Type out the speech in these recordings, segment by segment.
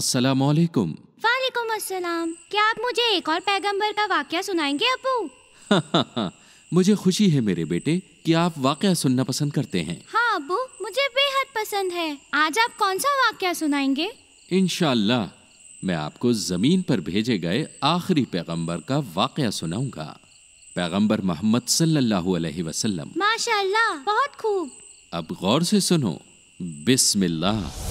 अस्सलाम वालेकुम वालेकुम अस्सलाम। क्या आप मुझे एक और पैगंबर का वाक्य सुनाएंगे अबू? मुझे खुशी है मेरे बेटे कि आप علیکُم सुनना पसंद करते हैं। پیگمبر अबू मुझे बेहद पसंद है। आज आप कौन सा مُجے सुनाएंगे? پسنٛد मैं आपको آپکو पर भेजे गए आखिरी पैगंबर का پیغمبر सुनाऊंगा। पैगंबर मोहम्मद सल्लल्लाहु अलैहि वसल्लम। माशाल्लाह बहुत खूब। अब गौर से सुनो। बिस्मिल्लाह।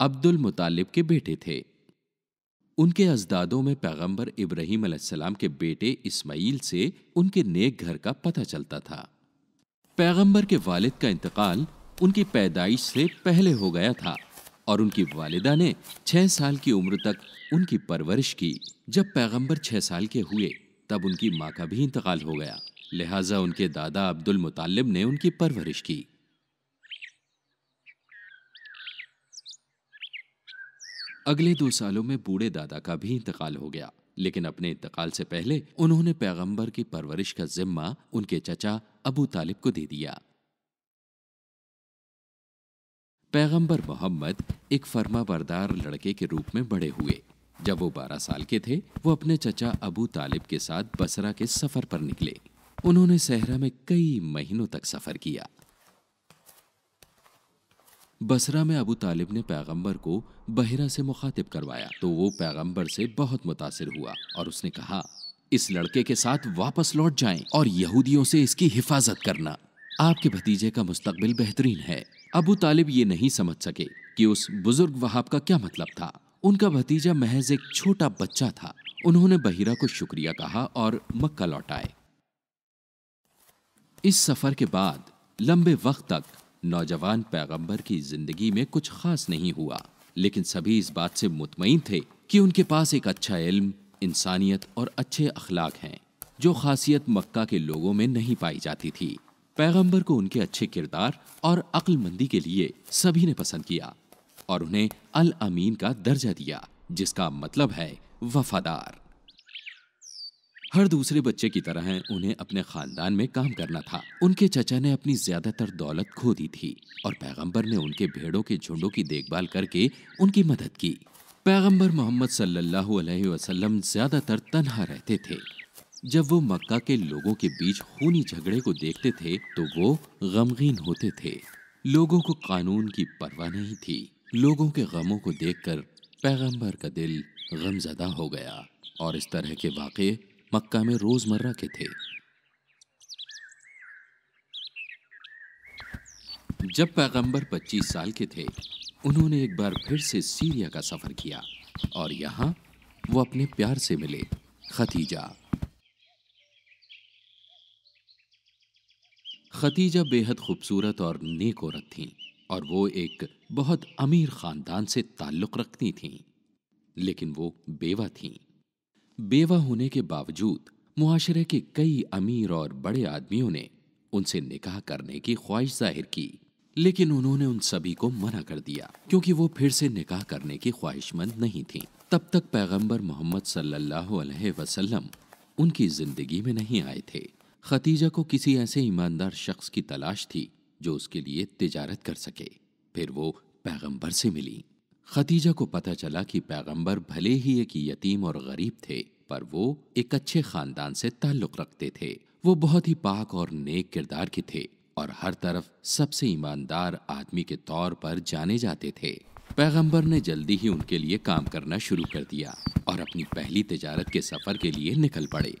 अब्दुल मुतालिब के बेटे थे। उनके अजदादों में पैगंबर इब्राहिम अलैहिस्सलाम के बेटे इस्माइल से उनके नेक घर का पता चलता था। पैगंबर के वालिद का इंतकाल उनकी पैदाइश से पहले हो गया था और उनकी वालिदा ने छह साल की उम्र तक उनकी परवरिश की। जब पैगंबर پیگمبر साल के हुए तब उनकी چھال का भी इंतकाल हो गया। लिहाजा उनके दादा अब्दुल मुतालिब ने उनकी परवरिश की। अगले दो सालों में बूढ़े दादा का भी इंतकाल हो गया। लेकिन अपने इंतकाल से पहले उन्होंने पैगंबर की परवरिश का जिम्मा उनके اگل دو سالو مےٚ بوٗڑے دادا کِہیٖنۍ اِنتقال اِنتقال پیغمبر लड़के के रूप में बड़े हुए। जब वो اک साल के थे वो अपने चचा अबू तालिब के साथ बसरा के सफर पर निकले। उन्होंने सहरा में कई महीनों तक सफर किया। बसरा में अबू तालिब ने पैगंबर को बहरा से मुखातिब करवाया। तो वो पैगंबर से बहुत मुतासर हुआ और उसने कहा इस लड़के के साथ वापस लौट जाएं और यहूदियों से इसकी हिफाजत करना। आपके भतीजे का मुस्तकबिल बेहतरीन है। अबू तालिब ये नहीं समझ सके कि उस बुजुर्ग वहाब का क्या मतलब था। उनका भतीजा महज एक छोटा बच्चा था। उन्होंने बहिरा को शुक्रिया कहा और मक्का लौट आए। इस सफर के बाद लंबे वक्त तक नौजवान पैगंबर की जिंदगी में कुछ खास नहीं हुआ लेकिन सभी इस बात से मुतमिन थे कि उनके पास एक अच्छा इल्म इंसानियत और अच्छे अखलाक हैं जो खासियत मक्का के लोगों में नहीं पाई जाती थी। पैगंबर को उनके अच्छे किरदार और अक्लमंदी के लिए सभी ने पसंद किया और उन्हें अल अमीन का दर्जा दिया जिसका मतलब है वफादार। हर दूसरे बच्चे की तरह उन्हें अपने खानदान में काम करना था। उनके चचा ने अपनी ज्यादातर दौलत खो दी थी और पैगंबर ने उनके भेड़ों के झुंडों की देखभाल करके उनकी मदद की। पैगंबर मोहम्मद सल्लल्लाहु अलैहि वसल्लम ज्यादातर جُنٛڈو रहते थे। जब वो मक्का के लोगों के बीच खूनी झगड़े को देखते थे तो वो गमगीन होते थे। लोगों को कानून की परवाह नहीं थी। लोगों के गमों को देखकर पैगंबर का दिल गमजदा हो गया और इस तरह के کیک मक्का में रोजमर्रा के थे। जब पैगंबर 25 साल के थे उन्होंने एक बार फिर से सीरिया का सफर किया और यहाँ वो अपने प्यार से मिले खतीजा। खतीजा बेहद खूबसूरत और नेक औरत پیار और वो एक बहुत अमीर खानदान से امیٖر रखती تعلُق लेकिन वो बेवा थीं। बेवा होने के बावजूद मुआशरे के कई अमीर और बड़े आदमियों ने उनसे निकाह करने की ख्वाहिश जाहिर की लेकिन उन्होंने उन सभी को मना कर दिया क्योंकि वो फिर से निकाह करने की ख्वाहिशमंद नहीं थी। तब तक पैगंबर मोहम्मद सल्लल्लाहु अलैहि वसल्लम उनकी जिंदगी में नहीं आए थे। खतीजा को किसी ऐसे ईमानदार शख्स की तलाश थी जो उसके लिए तिजारत कर सके। फिर वो पैगंबर से मिली। खदीजा को पता चला कि पैगंबर भले ही एक यतीम और गरीब थे पर वो एक अच्छे खानदान से ताल्लुक रखते थे। वो बहुत ही पाक और नेक किरदार के थे और हर तरफ सबसे ईमानदार आदमी के तौर पर जाने जाते थे। पैगंबर ने जल्दी ही उनके लिए काम करना शुरू कर दिया और अपनी पहली तिजारत के सफर के लिए निकल पड़े।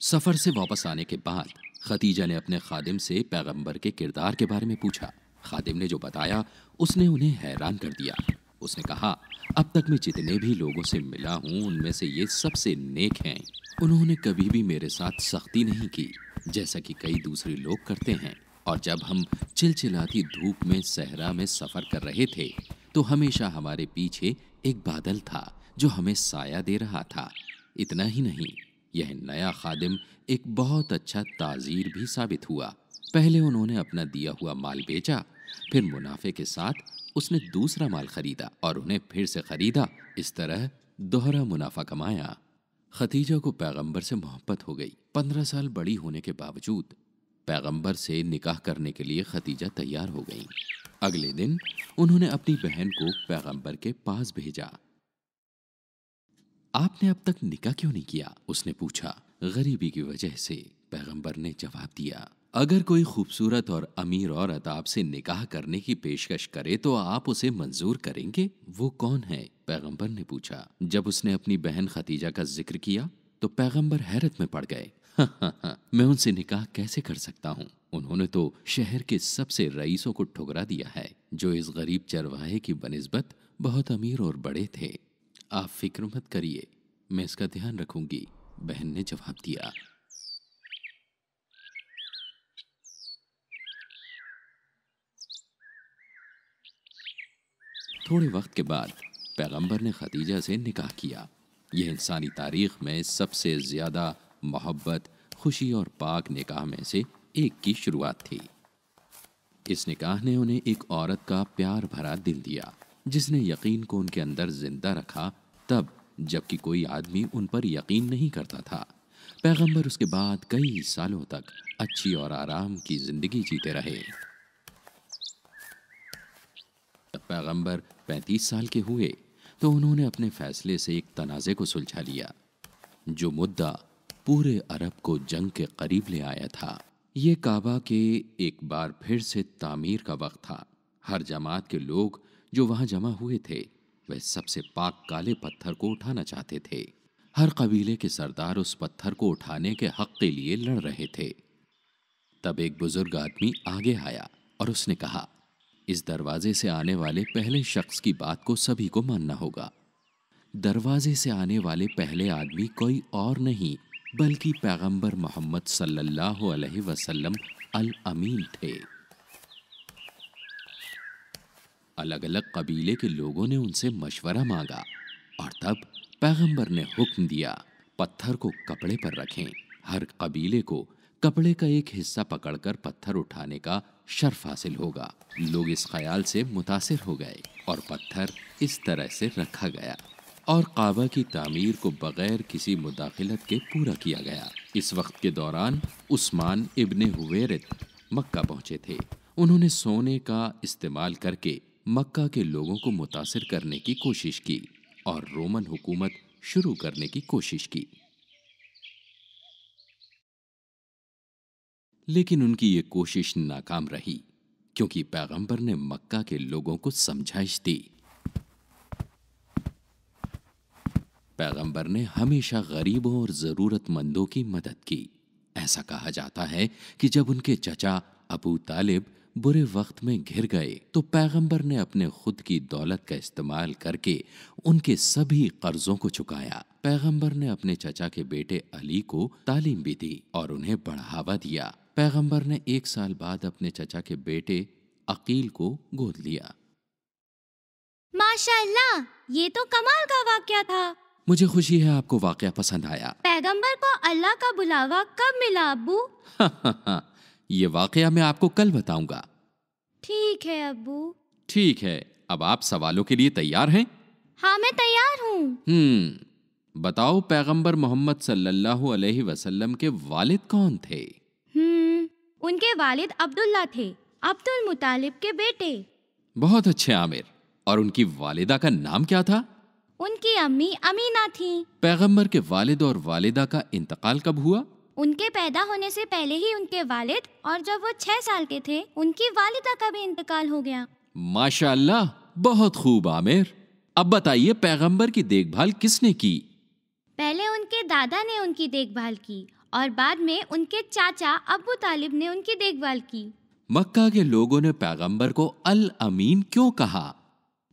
सफर से वापस आने के बाद سفر ने अपने खादिम से पैगंबर के किरदार के बारे में पूछा। खादिम ने जो बताया उसने उन्हें हैरान कर दिया। उसने कहा अब तक मैं जितने भी लोगों से मिला हूँ उनमें से ये सबसे नेक हैं। उन्होंने कभी भी मेरे साथ सख्ती नहीं की जैसा कि कई दूसरे लोग करते हैं। और जब हम चिलचिलाती धूप में सहरा में سات कर रहे थे तो हमेशा हमारे पीछे एक बादल था जो हमें साया दे रहा था। इतना ही नहीं यह नया खादिम एक बहुत अच्छा ताजीर भी साबित हुआ। पहले उन्होंने अपना दिया हुआ माल बेचा फिर मुनाफे के साथ उसने दूसरा माल खरीदा और उन्हें फिर से खरीदा। इस तरह दोहरा मुनाफा कमाया। खतीजा को पैगंबर से मोहब्बत हो गई। पंद्रह साल बड़ी होने के बावजूद पैगंबर से निकाह करने के लिए खतीजा तैयार हो गई। अगले दिन उन्होंने अपनी बहन को पैगंबर के पास भेजा। आपने अब तक निकाह क्यों नहीं किया? उसने पूछा गरीबी की वजह से। पैगंबर ने जवाब दिया अगर कोई खूबसूरत और अमीर औरत आपसे निकाह करने की पेशकश करे तो आप उसे मंजूर करेंगे? वो कौन है? पैगंबर ने पूछा। जब उसने अपनी बहन खतीजा का जिक्र किया तो पैगंबर हैरत में पड़ गए। मैं उनसे निकाह कैसे कर सकता हूँ? उन्होंने तो शहर के सबसे रईसों को ठुकरा दिया है जो इस गरीब चरवाहे की बनस्बत बहुत अमीर और बड़े थे। आप फिक्र मत करिए मैं इसका ध्यान रखूंगी बहन ने जवाब दिया। थोड़े वक्त के बाद पैगंबर ने खदीजा से निकाह किया। यह इंसानी तारीख में सबसे ज़्यादा मोहब्बत खुशी और पाक निकाह में से एक की शुरुआत थी। इस निकाह ने उन्हें एक औरत का प्यार भरा दिल दिया जिसने यकीन को उनके अंदर जिंदा रखा तब जबकि कोई आदमी उन पर यकीन नहीं करता था। पैगंबर उसके बाद कई सालों तक अच्छी और आराम की जिंदगी जीते रहे। पैगंबर 35 साल के हुए तो उन्होंने अपने फैसले से एक तनाज़े को सुलझा लिया जो मुद्दा पूरे अरब को जंग के करीब ले आया था ये काबा के एक बार फिर से तामीर का वक्त था हर जमात के लोग जो वहाँ जमा हुए थे वह सबसे पाक काले पत्थर को उठाना चाहते थे हर कबीले के सरदार उस पत्थर को उठाने के हक के लिए लड़ रहे थे तब एक बुजुर्ग आदमी आगे आया और उसने कहा इस दरवाजे से आने वाले पहले शख्स की बात को सभी को मानना होगा। दरवाजे से आने वाले पहले आदमी कोई और नहीं बल्कि पैगंबर मोहम्मद सल्लल्लाहु अलैहि वसल्लम अल अमीन थे। अलग अलग कबीले के लोगों ने उनसे मशवरा मांगा और तब पैगंबर ने हुक्म दिया पत्थर को कपड़े पर रखें हर कबीले को कपड़े का एक हिस्सा पकड़कर पत्थर उठाने का शर्फ हासिल होगा। लोग इस ख्याल से मुतासर हो गए और पत्थर इस तरह से रखा गया और काबा की तामीर को बगैर किसी मुदाखलत के पूरा किया गया। इस वक्त के दौरान उस्मान شرف حاصِل मक्का पहुंचे थे। उन्होंने सोने का इस्तेमाल करके मक्का के लोगों को تہِ करने की कोशिश की और रोमन हुकूमत शुरू करने की कोशिश की। लेकिन उनकी ये कोशिश नाकाम रही क्योंकि पैगंबर ने मक्का के लोगों को समझाइश दी। पैगंबर ने हमेशा गरीबों और ज़रूरतमंदों की मदद की। ऐसा कहा जाता है कि जब उनके चचा अबू तालिब बुरे वक्त में घिर गए तो पैगंबर ने अपने खुद की दौलत का इस्तेमाल करके उनके सभी कर्जों को चुकाया। पैगंबर ने अपने گو के बेटे अली को तालीम भी दी और उन्हें बढ़ावा दिया। पैगंबर ने एक साल बाद अपने चचा के बेटे अकील को गोद लिया। माशा ये तो कमाल का वाक्य था। मुझे खुशी है आपको वाक्य पसंद आया। पैगंबर को अल्लाह का बुलावा कब मिला अबू? پیگمبر بیٹیٖل گود لیشاء کمال خُشی ہاسپر کَب مِل ابوٗ یہِ واقع مےٚ کل بہٕ ٹھیٖک ہیبوٗ ٹھیٖک ہوالو کیٚنٛہہ تیار ہا बताओ पैगंबर मोहम्मद सल्लल्लाहु अलैहि वसल्लम के वालिद कौन थे? उनके वालिद अब्दुल्ला थे अब्दुल मुतालिब के बेटे। बहुत अच्छे आमिर। और उनकी वालिदा का नाम क्या था? उनकी अम्मी अमीना थी। पैगम्बर के वालिद और वालिदा का इंतकाल कब हुआ? उनके पैदा होने से पहले ही उनके वालिद और जब वो छह साल के थे उनकी वालिदा का भी इंतकाल हो गया। माशाल्लाह बहुत खूब आमिर। अब बताइए पैगंबर की देखभाल किसने की? पहले उनके दादा ने उनकी देखभाल की और बाद में उनके चाचा अबू तालिब ने उनकी देखभाल की। मक्का के लोगों ने पैगंबर को अल अमीन क्यों कहा?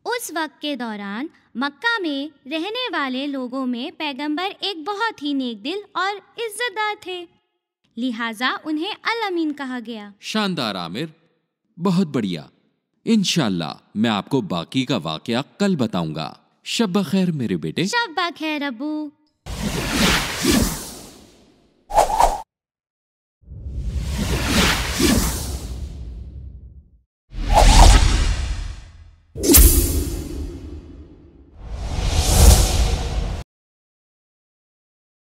उस वक्त के दौरान मक्का में रहने वाले लोगों में पैगंबर एक बहुत ही नेक दिल और इज्जतदार थे। लिहाजा उन्हें अल अमीन कहा गया। शानदार आमिर बहुत बढ़िया। ال मैं आपको बाकी का वाकया कल बताऊंगा। शब खैर मेरे बेटे। शब खैर अबू।